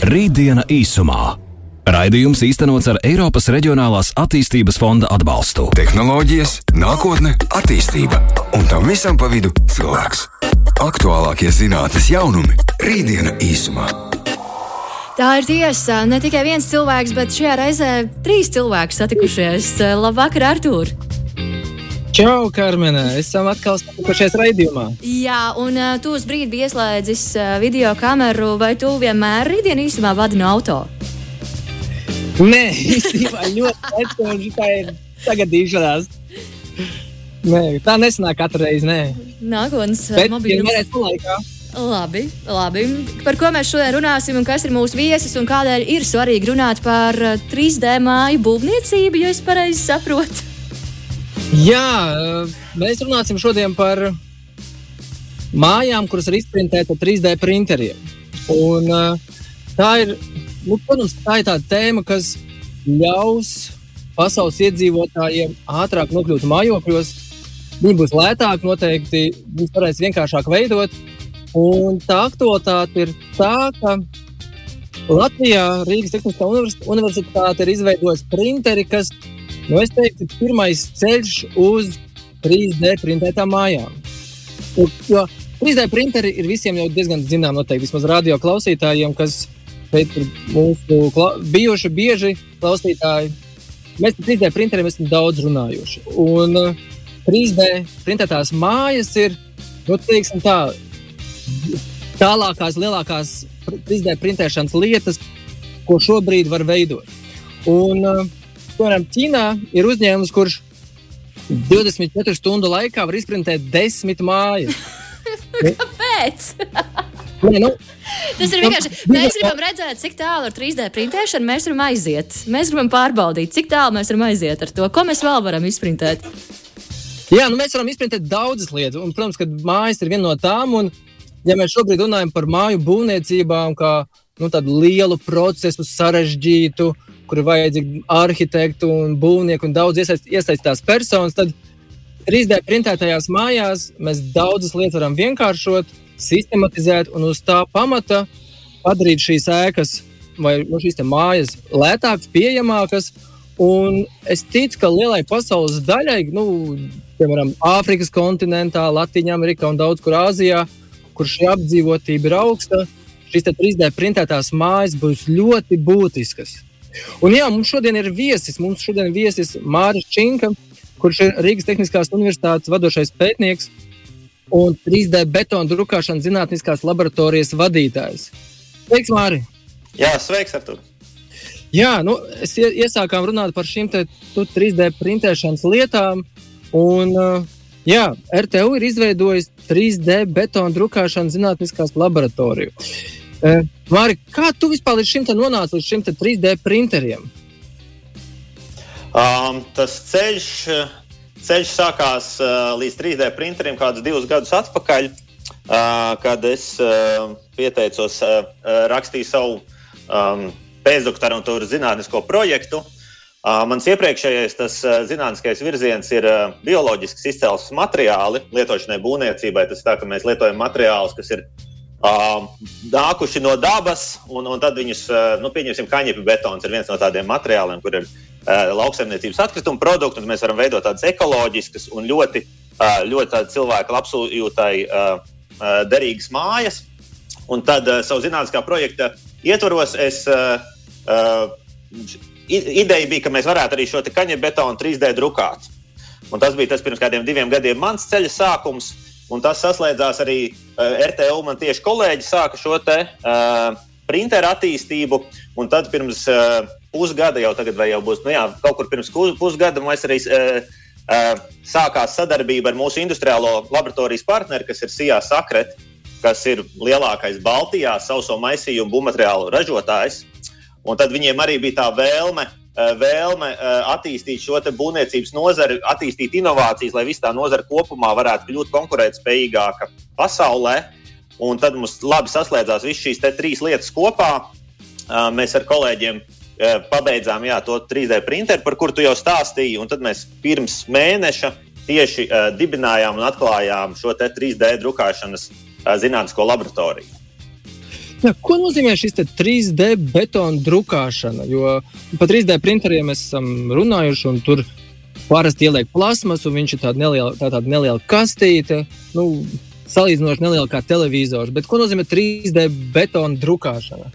Rītdiena īsumā. Raidījums īstenots ar Eiropas Reģionālās attīstības fonda atbalstu. Tehnoloģijas, nākotne, attīstība un tam visam pa vidu cilvēks. Aktuālākie zinātnes jaunumi - Rītdiena īsumā. Tā ir tiesa. Ne tikai viens cilvēks, bet šajā reizē trīs cilvēki satikušies. Labvakar, Artur! Čau, Karmenē! Esam atkal satikušies raidījumā. Jā, un uh, tu uz brīdi ieslēdzis uh, video kameru, vai tu vienmēr rītdienā īsumā vadi no auto? Nē, īstenībā ļoti lēti, tā ir tagadīšanās. Nē, tā nesanāk katru reizi. Nē. Nākotnes vienmēr esmu laikā. Labi, labi. Par ko mēs šodien runāsim un kas ir mūsu viesis un kādēļ ir svarīgi runāt par uh, 3D māju būvniecību, ja es pareizi saprotu? Jā, eh, mēs runāsim šodien par mājām, kuras ir izprintēta 3D printeriem. Un, eh, tā ir, nu, protams, tā ir tā tēma, kas ļaus pasaules iedzīvotājiem ātrāk nokļūt mājokļos. Viņi būs lētāki, noteikti viņus varēs vienkāršāk veidot. Un tā aktualitāte ir tā, ka Latvijā Rīgas Tehniskā univers- universitāte ir izveidojusi printeri, kas, nu, es teiktu, ir pirmais ceļš uz 3D printētām mājām. Jo 3D printeri ir visiem jau diezgan zinām, noteikti vismaz radio klausītājiem, kas šeit ir mūsu kla bijuši bieži klausītāji. Mēs par 3D printeriem esam daudz runājuši. Un uh, 3D printētās mājas ir, nu, teiksim tā, tālākās, lielākās 3D printēšanas lietas, ko šobrīd var veidot. Un, uh, piemēram, Ķīnā ir uzņēmums, kurš 24 stundu laikā var izprintēt desmit mājas. Pēc! Nē, nu, Tas ir vienkārši. Mēs gribam redzēt, cik tālu ar 3D printēšanu mēs varam aiziet. Mēs gribam pārbaudīt, cik tālu mēs varam aiziet ar to, ko mēs vēl varam izprintēt. Jā, nu mēs varam izprintēt daudzas lietas. Un, protams, ka mājas ir viena no tām. Un, ja mēs šobrīd runājam par māju būvniecībām, kā nu, tādu lielu procesu, sarežģītu, kur ir vajadzīgi arhitekti un būvnieki un daudz iesaist, iesaistītās personas, tad 3D printētajās mājās mēs daudzas lietas varam vienkāršot, sistematizēt un uz tā pamata padarīt šīs ēkas vai nu, šīs mājas lētākas, pieejamākas. Un es ticu, ka lielai pasaules daļai, nu, piemēram, Āfrikas kontinentā, Latvijā, Amerikā un daudz kur Āzijā, kur šī apdzīvotība ir augsta, šīs te 3D printētās mājas būs ļoti būtiskas. Un jā, mums šodien ir viesis. Mums šodien ir viesis Mārcis Činka, kurš ir Rīgas Tehniskās Universitātes vadošais pētnieks un 3D betona drukāšanas zinātniskās laboratorijas vadītājs. Sveiks, Mārcis! Jā, sveiks, Artur! Jā, nu, es ie- iesākām runāt par šīm te, tu 3D printēšanas lietām. Un, jā, RTU ir izveidojis 3D betona drukāšanas zinātniskās laboratoriju. Māri, kā tu vispār līdz šim nonāci līdz šim te 3D printeriem? Um, tas ceļš, ceļš sākās uh, līdz 3D printeriem kādus divus gadus atpakaļ, uh, kad es uh, pieteicos uh, rakstīt savu um, pēcdoktorantūras zinātnisko projektu. Uh, mans iepriekšējais tas, uh, zinātniskais virziens ir uh, bioloģisks izcelsmes materiāli lietošanai būvniecībai. Tas tā, ka mēs lietojam materiālus, kas ir nākuši no dabas, un, un tad viņus, uh, nu, pieņemsim, kaņepju betons ir viens no tādiem materiāliem, kur ir uh, lauksaimniecības atkrituma produkti, un mēs varam veidot tādas ekoloģiskas un ļoti, uh, ļoti tādas cilvēka labsajūtai uh, uh, derīgas mājas. Un tad uh, savu zinātniskā projekta ietvaros es. Uh, uh, ideja bija, ka mēs varētu arī šo kaņepju betonu 3D drukāt. Un tas bija tas pirms kādiem diviem gadiem mans ceļa sākums. Un tas saslēdzās arī uh, RTU. Man tieši kolēģi sāka šo te, uh, printeru attīstību. Un tad pirms uh, pusgada, jau tagad, vai jau būs, nu jā, kaut kur pirms pusgada, mēs arī uh, uh, sākās sadarbība ar mūsu industriālo laboratorijas partneri, kas ir Sijā Sakret, kas ir lielākais Baltijā sauso maisījumu būvmateriālu ražotājs. Un tad viņiem arī bija tā vēlme, eh, vēlme eh, attīstīt šo būvniecības nozari, attīstīt inovācijas, lai visa tā nozara kopumā varētu kļūt konkurētspējīgāka pasaulē. Un tad mums labi saslēdzās visas šīs trīs lietas kopā. Eh, Mēs ar kolēģiem eh, pabeidzām jā, to 3D printeru, par kuru tu jau stāstīji. Tad mēs pirms mēneša tieši dibinājām un atklājām šo te 3D drukāšanas zinātnisko laboratoriju. Jā, ko nozīmē šis 3D betona drukāšana? Jo par 3D printeriem mēs esam runājuši, un tur parasti ieliek plasmas, un viņš ir tāda neliela, tā tāda neliela kastīte. Nu, salīdzinoši neliela kā televizors. Bet ko nozīmē 3D betona drukāšana?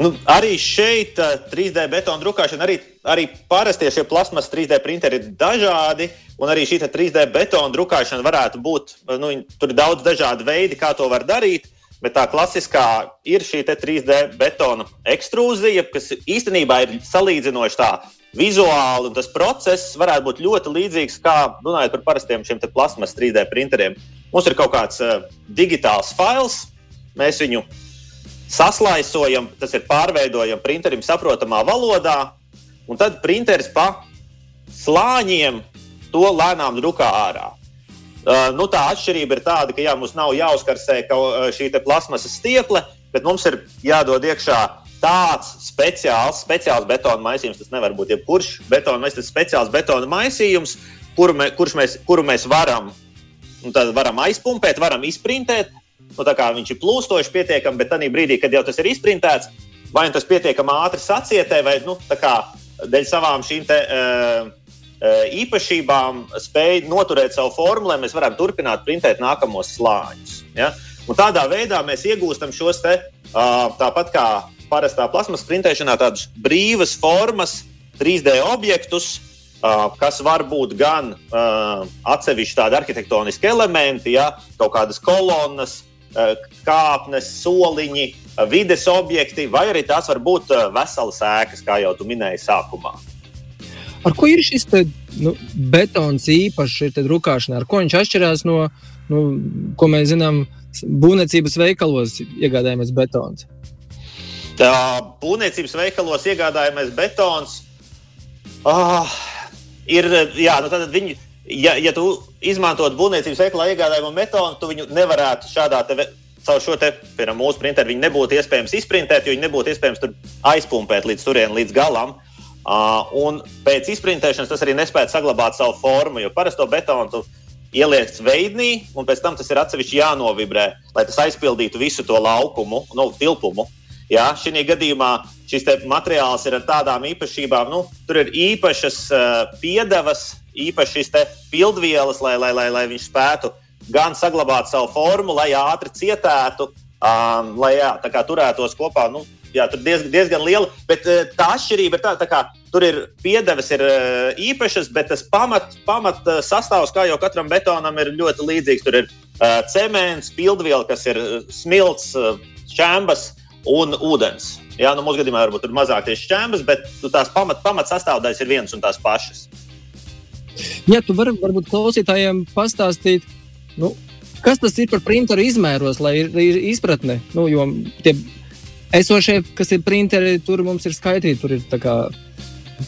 Nu, arī šeit 3D betona drukāšana, arī, arī parastie šie plasmas 3D printeri ir dažādi. Un arī šī 3D betona drukāšana varētu būt, nu, tur ir daudz dažādu veidu, kā to var darīt. Bet tā klasiskā ir šī 3D betona ekstrūzija, kas īstenībā ir salīdzinoši tā vizuāli. Tas process varētu būt ļoti līdzīgs kā runājot par parastiem šiem plasmas 3D printeriem. Mums ir kaut kāds uh, digitāls fails, mēs viņu saslaisojam, tas ir pārveidojam printerim saprotamā valodā, un tad printeris pa slāņiem to lēnām drukā ārā. Uh, nu, tā atšķirība ir tāda, ka jā, mums nav jāuzkarsē uh, šī plasmasas stieple, bet mums ir jādod iekšā tāds speciāls, speciāls betona maisījums. Tas nevar būt jebkurš betona maisījums, tas ir speciāls betona maisījums, kuru, me, mēs, kuru mēs varam, nu, varam aizpumpēt, varam izprintēt. Nu, viņš ir plūstoši pietiekami, bet tajā brīdī, kad jau tas ir izprintēts, vai nu tas pietiekami ātri sacietē, vai nu, kā, dēļ savām šīm te, uh, īpašībām spēj noturēt savu formu, lai mēs varētu turpināt printēt nākamos slāņus. Ja? Un tādā veidā mēs iegūstam šos te, tāpat kā parastā plasmas printēšanā, tādas brīvas formas, 3D objektus, kas var būt gan atsevišķi tādi arhitektoniski elementi, ja? kaut kādas kolonnas, kāpnes, soliņi, vides objekti, vai arī tās var būt veselas ēkas, kā jau tu minēji sākumā. Ar ko ir šis te, nu, betons īpašs, ir drukāšana? Ar ko viņš atšķirās no, nu, ko mēs zinām, būvniecības veikalos iegādājamies betons? Tā būvniecības veikalos iegādājamies betons. Oh, ir, jā, nu tad viņi, ja, ja tu izmantot būvniecības veikalā iegādājumu betonu, tu viņu nevarētu šādā te caur šo te, piemēram, mūsu printeru viņi nebūtu iespējams izprintēt, jo viņi nebūtu iespējams aizpumpēt līdz turienei, līdz galam. Uh, un pēc izprintēšanas tas arī nespēja saglabāt savu formu, jo parasto betonu tu ieliec veidnī, un pēc tam tas ir atsevišķi jānovibrē, lai tas aizpildītu visu to laukumu, nu, tilpumu. Jā, šī gadījumā šis materiāls ir ar tādām īpašībām, nu, tur ir īpašas uh, piedevas, īpašas pildvielas, lai, lai, lai, lai viņš spētu gan saglabāt savu formu, lai ātri cietētu, um, lai jā, turētos kopā. Nu, jā, tur diezgan, diezgan liela. Bet uh, tā atšķirība ir tāda, tā ka tur ir piedeves ir uh, īpašas, bet tas pamat, pamat uh, sastāvs, kā jau katram betonam, ir ļoti līdzīgs. Tur ir uh, cements, pildviela, kas ir smilts, šķēmbas un ūdens. Jā, nu, mūsu gadījumā varbūt ir mazāk tieši šķēmbas, bet nu, tās pamat, pamat sastāvdaļas ir vienas un tās pašas. Jā, tu vari varbūt klausītājiem pastāstīt, nu, kas tas ir par printeru izmēros, lai ir, ir izpratne. Nu, jo tie esošie, kas ir printeri, tur mums ir skaitīti. Tur ir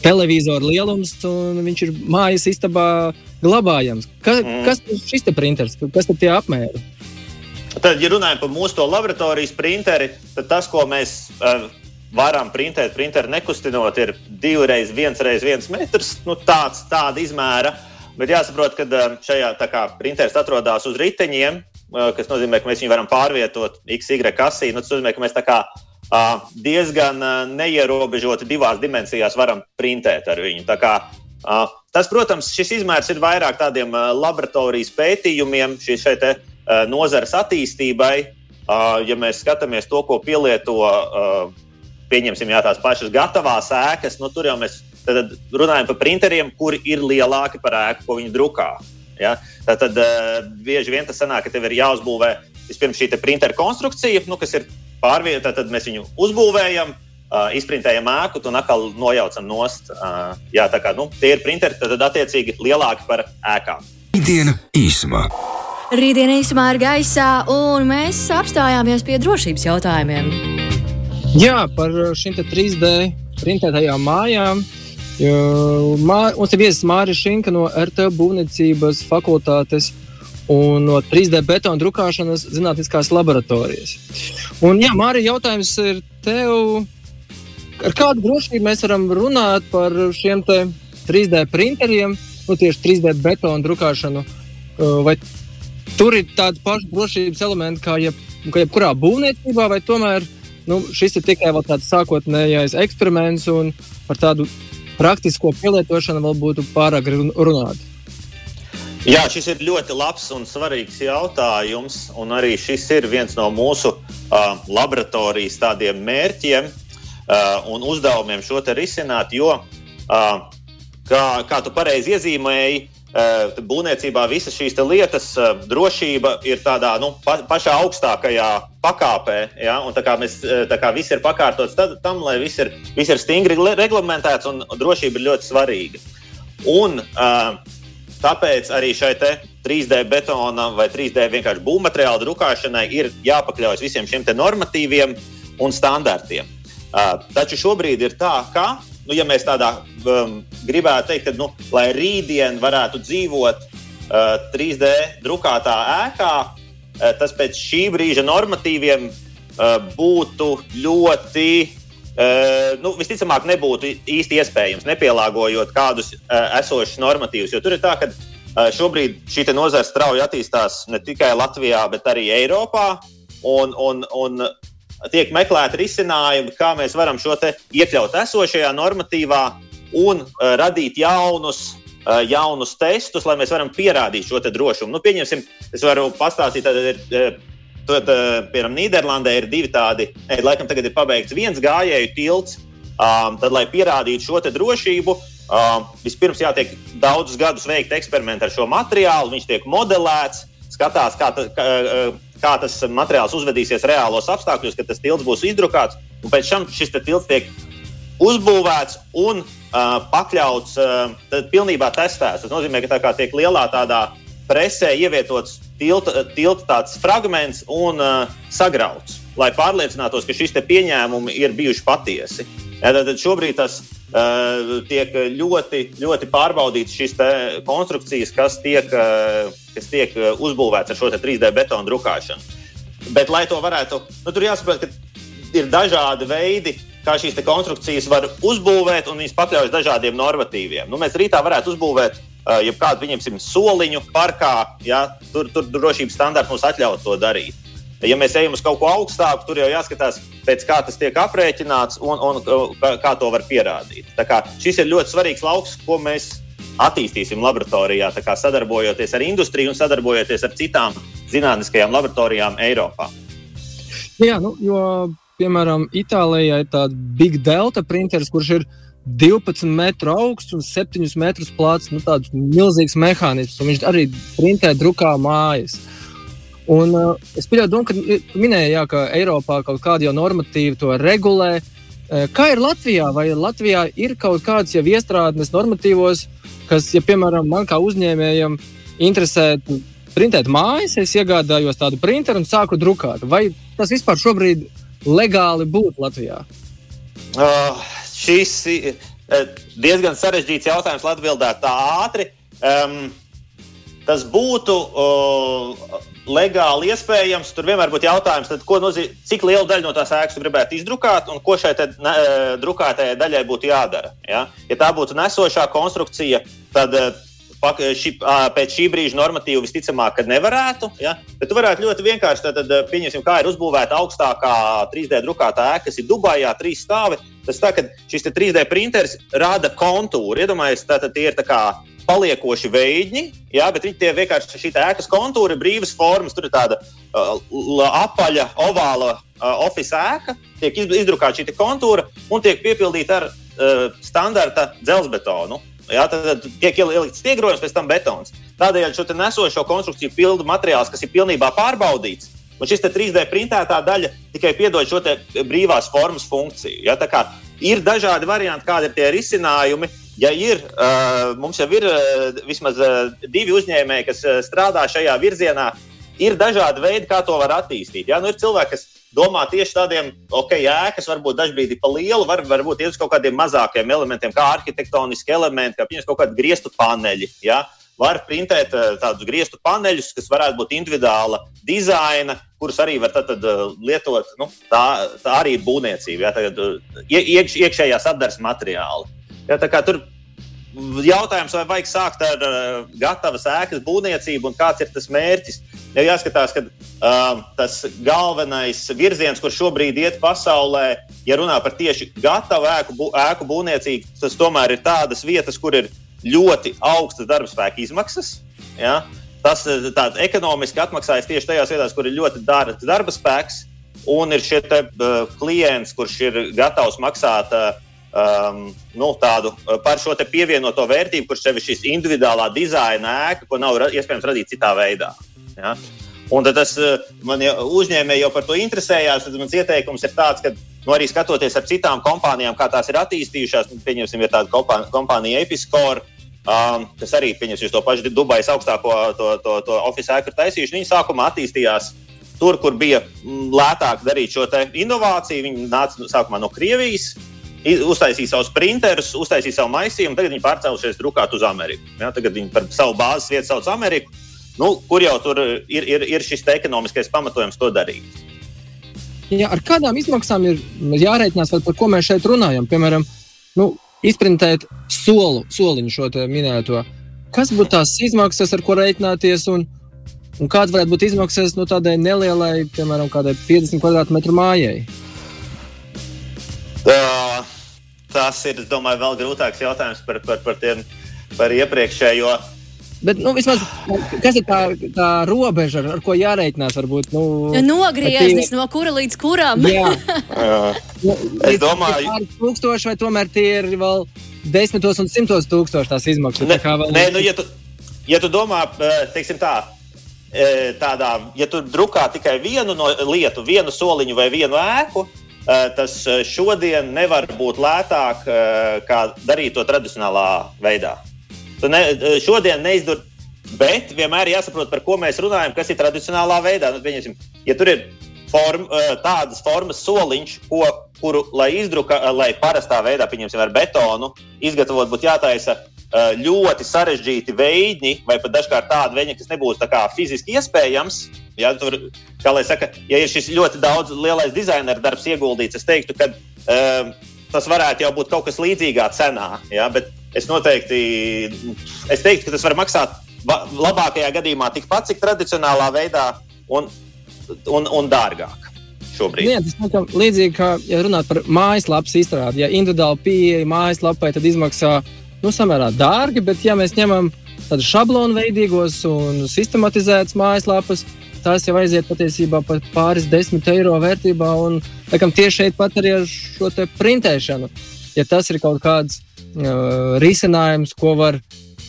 televizora lielums, un viņš ir mājas istabā glabājams. Ka, mm. Kas ir šis printers? Kas ir tie apmēri? Tad, ja runājam par mūsu laboratorijas printeri, tad tas, ko mēs uh, varam printēt, printeru nekustinot, ir divreiz, viens reiz viens metrs. Nu, tāds, tāda izmēra. Bet jāsaprot, ka uh, šajā printeris atrodas uz riteņiem, uh, kas nozīmē, ka mēs viņu varam pārvietot XY kasī. Nu, tas nozīmē, ka mēs tā kā diezgan neierobežoti divās dimensijās varam printēt ar viņu. Tā kā, tas, protams, šis izmērs ir vairāk tādiem laboratorijas pētījumiem, šī šeit nozares attīstībai. Ja mēs skatāmies to, ko pielieto, pieņemsim, jā, tās pašas gatavās ēkas, nu, tur jau mēs runājam par printeriem, kuri ir lielāki par ēku, ko viņi drukā. Ja? Tad, tad bieži vien tas sanāk, ka tev ir jāuzbūvē vispirms šī printeru konstrukcija, nu, kas ir pārvietā, tad mēs viņu uzbūvējam, uh, izprintējam ēku un atkal nojaucam nost. Uh, jā, tā kā nu, tie ir printeri, tad, tad attiecīgi lielāki par ēkām. Diena īsumā. Rītdiena īsumā ir gaisā, un mēs apstājāmies pie drošības jautājumiem. Jā, par šīm 3D printētajām mājām. Mā, mums ir viesis Mārcis Šinka no RT būvniecības fakultātes un no 3D betona drukāšanas zinātniskās laboratorijas. Un, jā, Mārija, jautājums ir tev, ar kādu drošību mēs varam runāt par šiem 3D printeriem, nu, tieši 3D betona drukāšanu? Vai tur ir tādi paši drošības elementi kā jeb, ka jebkurā būvniecībā, vai tomēr nu, šis ir tikai tāds sākotnējais eksperiments un par tādu praktisko pielietošanu vēl būtu pārāk runāt? Jā, šis ir ļoti labs un svarīgs jautājums. Un arī šis ir viens no mūsu uh, laboratorijas tādiem mērķiem uh, un uzdevumiem šo te risināt. Jo, uh, kā, kā tu pareizi iezīmēji, uh, būvniecībā visas šīs lietas, uh, drošība ir tādā nu, pa, pašā augstākajā pakāpē. Ja? Un, tā kā mēs, tā kā viss ir pakārtots tad, tam, lai viss ir, viss ir stingri reglamentēts un drošība ir ļoti svarīga. Un, uh, Tāpēc arī šai 3D betona vai 3D vienkārši būvmateriāla drukāšanai ir jāpakļaujas visiem šiem normatīviem un standartiem. Uh, taču šobrīd ir tā, ka, nu, ja mēs tādā um, gribētu teikt, ka, nu, lai rītdien varētu dzīvot uh, 3D drukātā ēkā, uh, tas pēc šī brīža normatīviem uh, būtu ļoti Uh, nu, visticamāk, nebūtu īsti iespējams, nepielāgojot kādus uh, esošus normatīvus. Jo tur ir tā, ka uh, šobrīd šī nozara strauji attīstās ne tikai Latvijā, bet arī Eiropā. Un, un, un tiek meklēti risinājumi, kā mēs varam šo iekļaut esošajā normatīvā un uh, radīt jaunus. Uh, jaunus testus, lai mēs varam pierādīt šo drošumu. Nu, pieņemsim, es varu pastāstīt, tad ir uh, Tad, piemēram, Nīderlandē ir divi tādi, ne, laikam, tagad ir pabeigts viens gājēju tilts. Um, tad, lai pierādītu šo drošību, um, vispirms jātiek daudzus gadus veikt eksperimenti ar šo materiālu. Viņš tiek modelēts, skatās, kā, ta, kā, eh, kā tas materiāls uzvedīsies reālos apstākļos, kad tas tilts būs izdrukāts. Un pēc tam šis tilts tiek uzbūvēts un uh, pakļauts, uh, pilnībā testēts. Tas nozīmē, ka tā kā tiek lielā tādā presē ievietots tilta, tilta tāds fragments un uh, sagrauts, lai pārliecinātos, ka šis pieņēmumi ir bijuši patiesi. Ja, tad šobrīd tas uh, tiek ļoti, ļoti pārbaudīts šīs konstrukcijas, kas tiek, uh, kas tiek uh, uzbūvētas ar šo 3D betonu drukāšanu. Bet, lai to varētu, nu, tur jāsaprot, ka ir dažādi veidi, kā šīs konstrukcijas var uzbūvēt, un viņas pakļaujas dažādiem normatīviem. Nu, mēs rītā varētu uzbūvēt jebkādu, pieņemsim, soliņu parkā, ja, tur, tur drošības standarti mums atļauj to darīt. Ja mēs ejam uz kaut ko augstāku, tur jau jāskatās, pēc kā tas tiek aprēķināts un, un kā, kā to var pierādīt. Šis ir ļoti svarīgs lauks, ko mēs attīstīsim laboratorijā, sadarbojoties ar industriju un sadarbojoties ar citām zinātniskajām laboratorijām Eiropā. Jā, nu, jo, piemēram, Itālijā ir tāds Big Delta printeris, kurš ir ielikās 12 metru augsts un 7 metrus plats. Nu, tāds milzīgs mehānisms, un viņš arī printē drukā mājas. Un, uh, es pieļauju, domu, ka tu minēji, jā, ka Eiropā kaut kāda jau normatīva to regulē. Uh, kā ir Latvijā? Vai Latvijā ir kaut kādas jau iestrādes normatīvos, kas, ja piemēram, man kā uzņēmējam interesē printēt mājas, es iegādājos tādu printeru un sāku drukāt. Vai tas vispār šobrīd legāli būtu Latvijā? Uh, šis ir eh, diezgan sarežģīts jautājums, lai atbildētu tā ātri. Um, tas būtu uh, legāli iespējams. Tur vienmēr būtu jautājums, tad, nozīm, cik lielu daļu no tās ēkas gribētu izdrukāt un ko šai te, ne, eh, drukātajai daļai būtu jādara. Ja? ja tā būtu nesošā konstrukcija, tad ši, pēc šī brīža normatīvu visticamāk, ka nevarētu. Ja? Bet tu varētu ļoti vienkārši, tad, tad pieņemsim, kā ir uzbūvēta augstākā 3D drukātā ēka, kas ir Dubajā, trīs stāvi. Tas tā, ka šis 3D printeris rada kontūru. Iedomājieties, tā, tie ir paliekoši veidņi, jā, bet viņi tie vienkārši šī ēkas kontūra ir brīvas formas. Tur ir tāda uh, apaļa, ovāla uh, oficiāla ēka, tiek izdrukāta šī kontūra un tiek piepildīta ar uh, standarta dzelzbetonu. Jā, tad, tad tiek ielikts stiegrojums, pēc tam betons. Tādējādi šo nesošo konstrukciju pildu materiāls, kas ir pilnībā pārbaudīts, un šis 3D printētā daļa tikai piedod šo brīvās formas funkciju. Ja, ir dažādi varianti, kādi ir tie risinājumi. Ja ir, uh, mums jau ir uh, vismaz uh, divi uzņēmēji, kas strādā šajā virzienā, ir dažādi veidi, kā to var attīstīt. Ja? Nu, ir cilvēki, kas domā tieši tādiem, ok, ēkas varbūt dažbrīd ir pa lielu, var, varbūt iet uz kaut kādiem mazākiem elementiem, kā arhitektoniski elementi, kā piemēram kaut kādi griestu paneļi. Ja? Var printēt uh, tādus griestu paneļus, kas varētu būt individuāla dizaina, kurus arī var tad, tad, uh, lietot. Nu, tā, tā arī ir būvniecība, ja? Tagad, uh, iekš, iekšējās apgādes materiāli. Ja? Tur jautājums, vai vajag sākt ar uh, gatavas ēkas būvniecību un kāds ir tas mērķis. Ja jāskatās, ka uh, tas galvenais virziens, kur šobrīd iet pasaulē, ja runā par tieši gatavu ēku, bū, ēku būvniecību, tas tomēr ir tādas vietas, kur ir ļoti augstas darbspēka izmaksas. Ja? Tas tāds ekonomiski atmaksājas tieši tajās vietās, kur ir ļoti dārgs darba spēks, un ir šis uh, klients, kurš ir gatavs maksāt uh, um, nu, tādu uh, par šo pievienoto vērtību, kurš sev ir šis individuālā dizaina ēka, ko nav iespējams radīt citā veidā. Ja? Un tas uh, man uzņēmēji jau par to interesējās. Tad mans ieteikums ir tāds, ka nu, arī skatoties ar citām kompānijām, kā tās ir attīstījušās, nu, pieņemsim, ir tāda kompānija, kompānija Episcore. Um, kas arī pieņemsim to pašu Dubajas augstāko to, to, to oficiālu ēku taisīšanu. Viņi sākumā attīstījās tur, kur bija mm, lētāk darīt šo inovāciju. Viņi nāca sākumā no Krievijas, uztaisīja savus printerus, uztaisīja savu maisījumu, tagad viņi pārcēlušies drukāt uz Ameriku. Ja, tagad viņi par savu bāzes vietu sauc Ameriku, nu, kur jau tur ir, ir, ir šis ekonomiskais pamatojums to darīt. Ja, ar kādām izmaksām ir jārēķinās, par ko mēs šeit runājam? Piemēram, nu, izprintēt solu, soliņu šo minēto. Kas būtu tās izmaksas, ar ko rēķināties? Un, un kāda varētu būt izmaksas no tādai nelielai, piemēram, 50 km2 mājai? Tas ir, domāju, vēl grūtāks jautājums par, par, par, tiem, par iepriekšējo. Bet, nu, vismaz, kas ir tā, tā robeža, ar, ko jārēķinās? Varbūt, nu, Nogrieznis tī... no kura līdz kuram? Jā, nu, es domāju, ka tūkstoši vai tomēr tie ir vēl desmitos un simtos tūkstoši tās izmaksas. Ne, tā vēl... nē, nu, ja tu, ja tu domā, teiksim tā, tādā, ja tu drukā tikai vienu no lietu, vienu soliņu vai vienu ēku, Eh, tas eh, šodien nevar būt lētāk, eh, kā darīt to tradicionālā veidā. Tu ne, šodien neizdod, bet vienmēr jāsaprot, par ko mēs runājam, kas ir tradicionālā veidā. Nu, pieņemsim, ja tur ir form, tādas formas soliņš, ko, kuru, lai izdruka, lai parastā veidā, pieņemsim, ar betonu, izgatavot, būtu jātaisa ļoti sarežģīti veidi, vai pat dažkārt tādi veidi, kas nebūs fiziski iespējams Ja, tur, kā lai saka, ja ir šis ļoti daudz lielais dizaina darbs ieguldīts, es teiktu, ka um, tas varētu jau būt kaut kas līdzīgā cenā. Ja, bet es noteikti es teiktu, ka tas var maksāt labākajā gadījumā tikpat, cik tradicionālā veidā un, un, un dārgāk. Šobrīd. Jā, tas ir līdzīgi kā ja runāt par mājaslapas izstrādi. Ja individuāli pieeja mājaslapai, tad izmaksā nu, samērā dārgi, bet ja mēs ņemam tādus šablonu veidīgos un sistematizētus mājaslapas, tās jau aiziet patiesībā pat pāris desmit eiro vērtībā. Un laikam, tieši šeit pat arī ar šo printēšanu. Ja tas ir kaut kāds uh, risinājums, ko var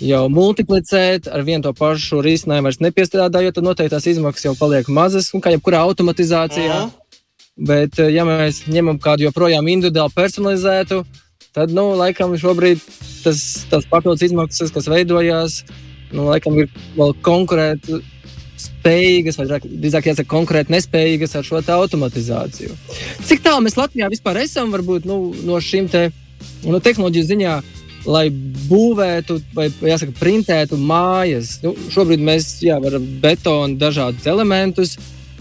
jau multiplicēt ar vienu to pašu risinājumu, vairs nepiestrādājot, tad noteikti tās izmaksas jau paliek mazas, un kā jebkurā automatizācijā. Mm. Bet, ja mēs ņemam kādu joprojām individuāli personalizētu, tad, nu, laikam, šobrīd tas, tas papildus izmaksas, kas veidojās, nu, laikam, ir vēl konkurēt spējīgas, vai drīzāk jāsaka, konkrēti nespējīgas ar šo automatizāciju. Cik tālu mēs Latvijā vispār esam varbūt, nu, no šīm te, no tehnoloģiju ziņā? Lai būvētu, vai jāsaka, printētu mājas. Nu, šobrīd mēs jā, varam betonu dažādus elementus.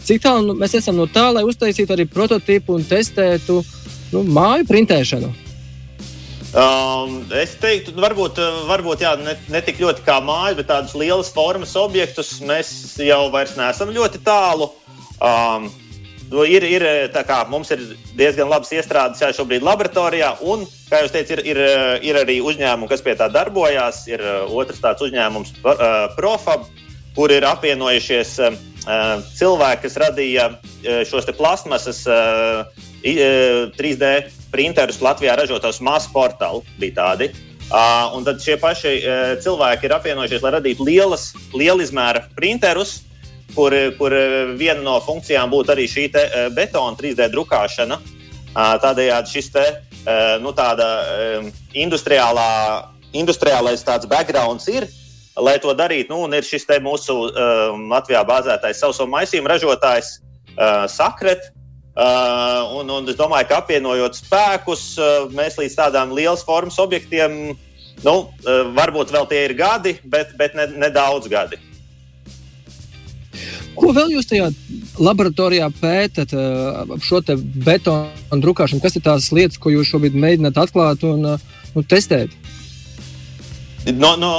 Cik tālu nu, mēs esam no tā, lai uztaisītu arī prototypu un testētu nu, māju printēšanu? Um, es teiktu, nu, varbūt, varbūt jā, ne, ne tik ļoti kā māja, bet tādus lielus formas objektus mēs jau vairs neesam ļoti tālu. Um, nu, ir, ir, kā, mums ir diezgan labas iestrādes jā, šobrīd laboratorijā, un, kā jau teicu, ir, ir, ir arī uzņēmumi, kas pie tā darbojās. Ir uh, otrs tāds uzņēmums, uh, Profab, kur ir apvienojušies uh, cilvēki, kas radīja šos plasmasas 3D printerus Latvijā ražotos masu portālu bija tādi. Uh, un tad šie paši uh, cilvēki ir apvienojušies, lai radītu lielas, liela izmēra printerus, kur, kur viena no funkcijām būtu arī šī te, uh, betona 3D drukāšana. Uh, tādējādi šis te, uh, nu, tāda, uh, industriālā, industriālais backgrounds ir. Lai to darītu, nu, ir šis mūsu uh, Latvijā bāzētais sauso maisījumu ražotājs uh, Sakret, Uh, un, un es domāju, ka apvienojot spēkus, uh, mēs līdz tādām lielas formas objektiem, nu, uh, varbūt vēl tie ir gadi, bet, bet ne, ne daudz gadi. Ko vēl jūs tajā laboratorijā pētat ap uh, šo betonu drukāšanu? Kas ir tās lietas, ko jūs šobrīd mēģināt atklāt un uh, testēt? no, no,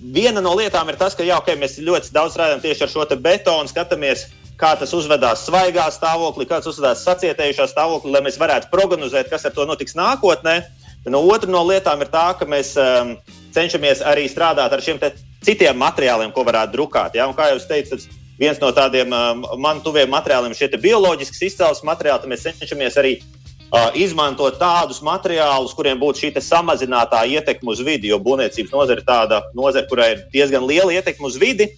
viena no lietām ir tas, ka jā, okay, mēs ļoti daudz strādājam tieši ar šo betonu, skatāmies, kā tas uzvedās svaigā stāvoklī, kāds uzvedās sacietējušā stāvoklī, lai mēs varētu prognozēt, kas ar to notiks nākotnē. No otra no lietām ir tā, ka mēs um, cenšamies arī strādāt ar šiem citiem materiāliem, ko varētu drukāt. Ja? Un, kā jau teicu, tas viens no tādiem um, man tuviem materiāliem ir šie bioloģisks izcelsmes materiāli. Tad mēs cenšamies arī uh, izmantot tādus materiālus, kuriem būtu šī samazinātā ietekme uz vidi. Jo būvniecības nozare ir tāda nozare, kurai ir diezgan liela ietekme uz vidi.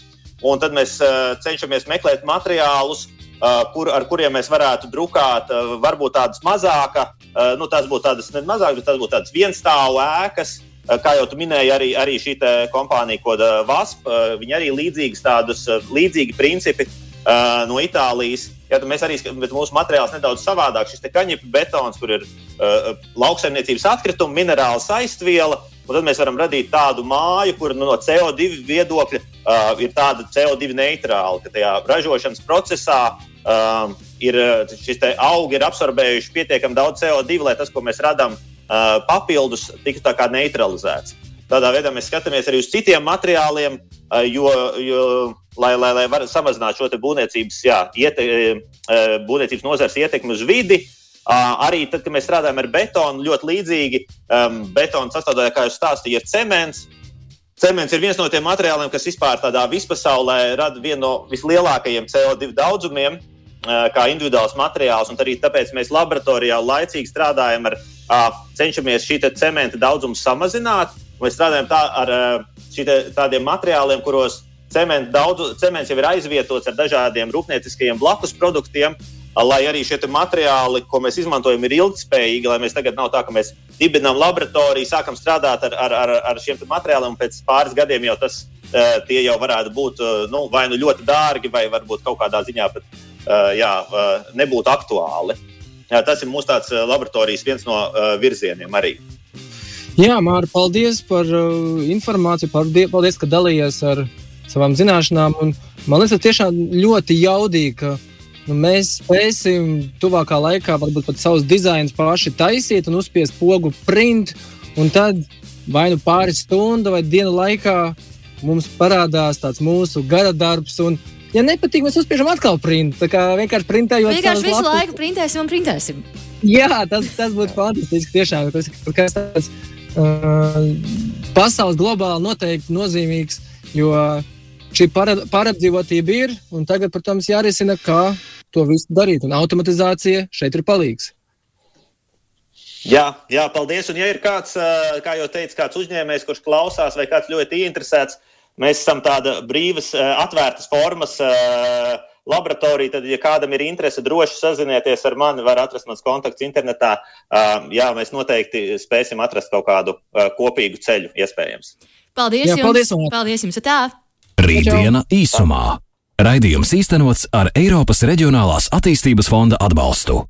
Un tad mēs uh, cenšamies meklēt materiālus, uh, kur, ar kuriem mēs varētu drukāt uh, varbūt tādas mazākas, uh, nu, tās būtu tādas mazākas, bet tās būtu tādas vienstāvu ēkas. Uh, kā jau minēji, arī, arī šī kompānija, ko VASP, uh, viņi arī līdzīgas tādus uh, līdzīgi principi uh, no Itālijas. Jā, mēs arī bet mūsu materiāls nedaudz savādāk. Šis kaņepes betons, kur ir uh, lauksaimniecības atkrituma, minerāla saistviela, Un tad mēs varam radīt tādu māju, kur nu, no CO2 viedokļa uh, ir tāda CO2 neitrāla, ka tajā ražošanas procesā uh, ir, šis augi ir absorbējuši pietiekami daudz CO2, lai tas, ko mēs radām uh, papildus, tiktu neutralizēts. Tādā veidā mēs skatāmies arī uz citiem materiāliem, uh, jo, jo, lai, lai, lai varētu samazināt šo būvniecības, jā, iete, uh, būvniecības nozares ietekmi uz vidi. Uh, Arī tad, kad mēs strādājam ar betonu, ļoti līdzīgi um, betona sastāvdaļā, kā jau stāstīju, ir cements. Cements ir viens no tiem materiāliem, kas vispār tādā vispasaulē rada vienu no vislielākajiem CO2 daudzumiem, kā individuāls materiāls. Arī tāpēc mēs laboratorijā laicīgi strādājam ar, cenšamies šī cementa daudzumu samazināt. Mēs strādājam tā, ar te, tādiem materiāliem, kuros cements, daudz, cements jau ir aizvietots ar dažādiem rūpnieciskajiem blakus produktiem lai arī šie materiāli, ko mēs izmantojam, ir ilgspējīgi, lai mēs tagad nav tā, ka mēs dibinām laboratoriju, sākam strādāt ar, ar, ar, ar šiem materiāliem, un pēc pāris gadiem jau tas tie jau varētu būt nu, vai nu ļoti dārgi, vai varbūt kaut kādā ziņā pat jā, nebūtu aktuāli. Jā, tas ir mūsu tāds laboratorijas viens no virzieniem arī. Jā, Mārta, paldies par uh, informāciju, paldies, ka dalījies ar savām zināšanām. Un, man liekas, tas tiešām ļoti jaudīgi, ka nu, mēs spēsim tuvākā laikā varbūt pat savus dizainus paši taisīt un uzspiest pogu print. Un tad vai nu pāris stundu vai dienu laikā mums parādās tāds mūsu gara darbs. Un, ja nepatīk, mēs uzspiežam atkal print. Tā kā vienkārši printējot. Vienkārši visu lapus. laiku printēsim un printēsim. Jā, tas, tas būtu fantastiski. Tiešām tas ir kas tāds uh, pasaules globāli noteikti nozīmīgs. Jo šī pārapdzīvotība ir, un tagad, protams, jārisina, kā to visu darīt. Un automatizācija šeit ir palīgs. Jā, jā, paldies. Un, ja ir kāds, kā jau teicu, kāds uzņēmējs, kurš klausās, vai kāds ļoti interesēts, mēs esam tāda brīvas, atvērtas formas laboratorija. Tad, ja kādam ir interese, droši sazinieties ar mani, var atrast mans kontakts internetā. Jā, mēs noteikti spēsim atrast kaut kādu kopīgu ceļu, iespējams. Paldies! Jā, jums. paldies, un... paldies jums! Tā! Rītdiena īsumā. Raidījums īstenots ar Eiropas Reģionālās attīstības fonda atbalstu.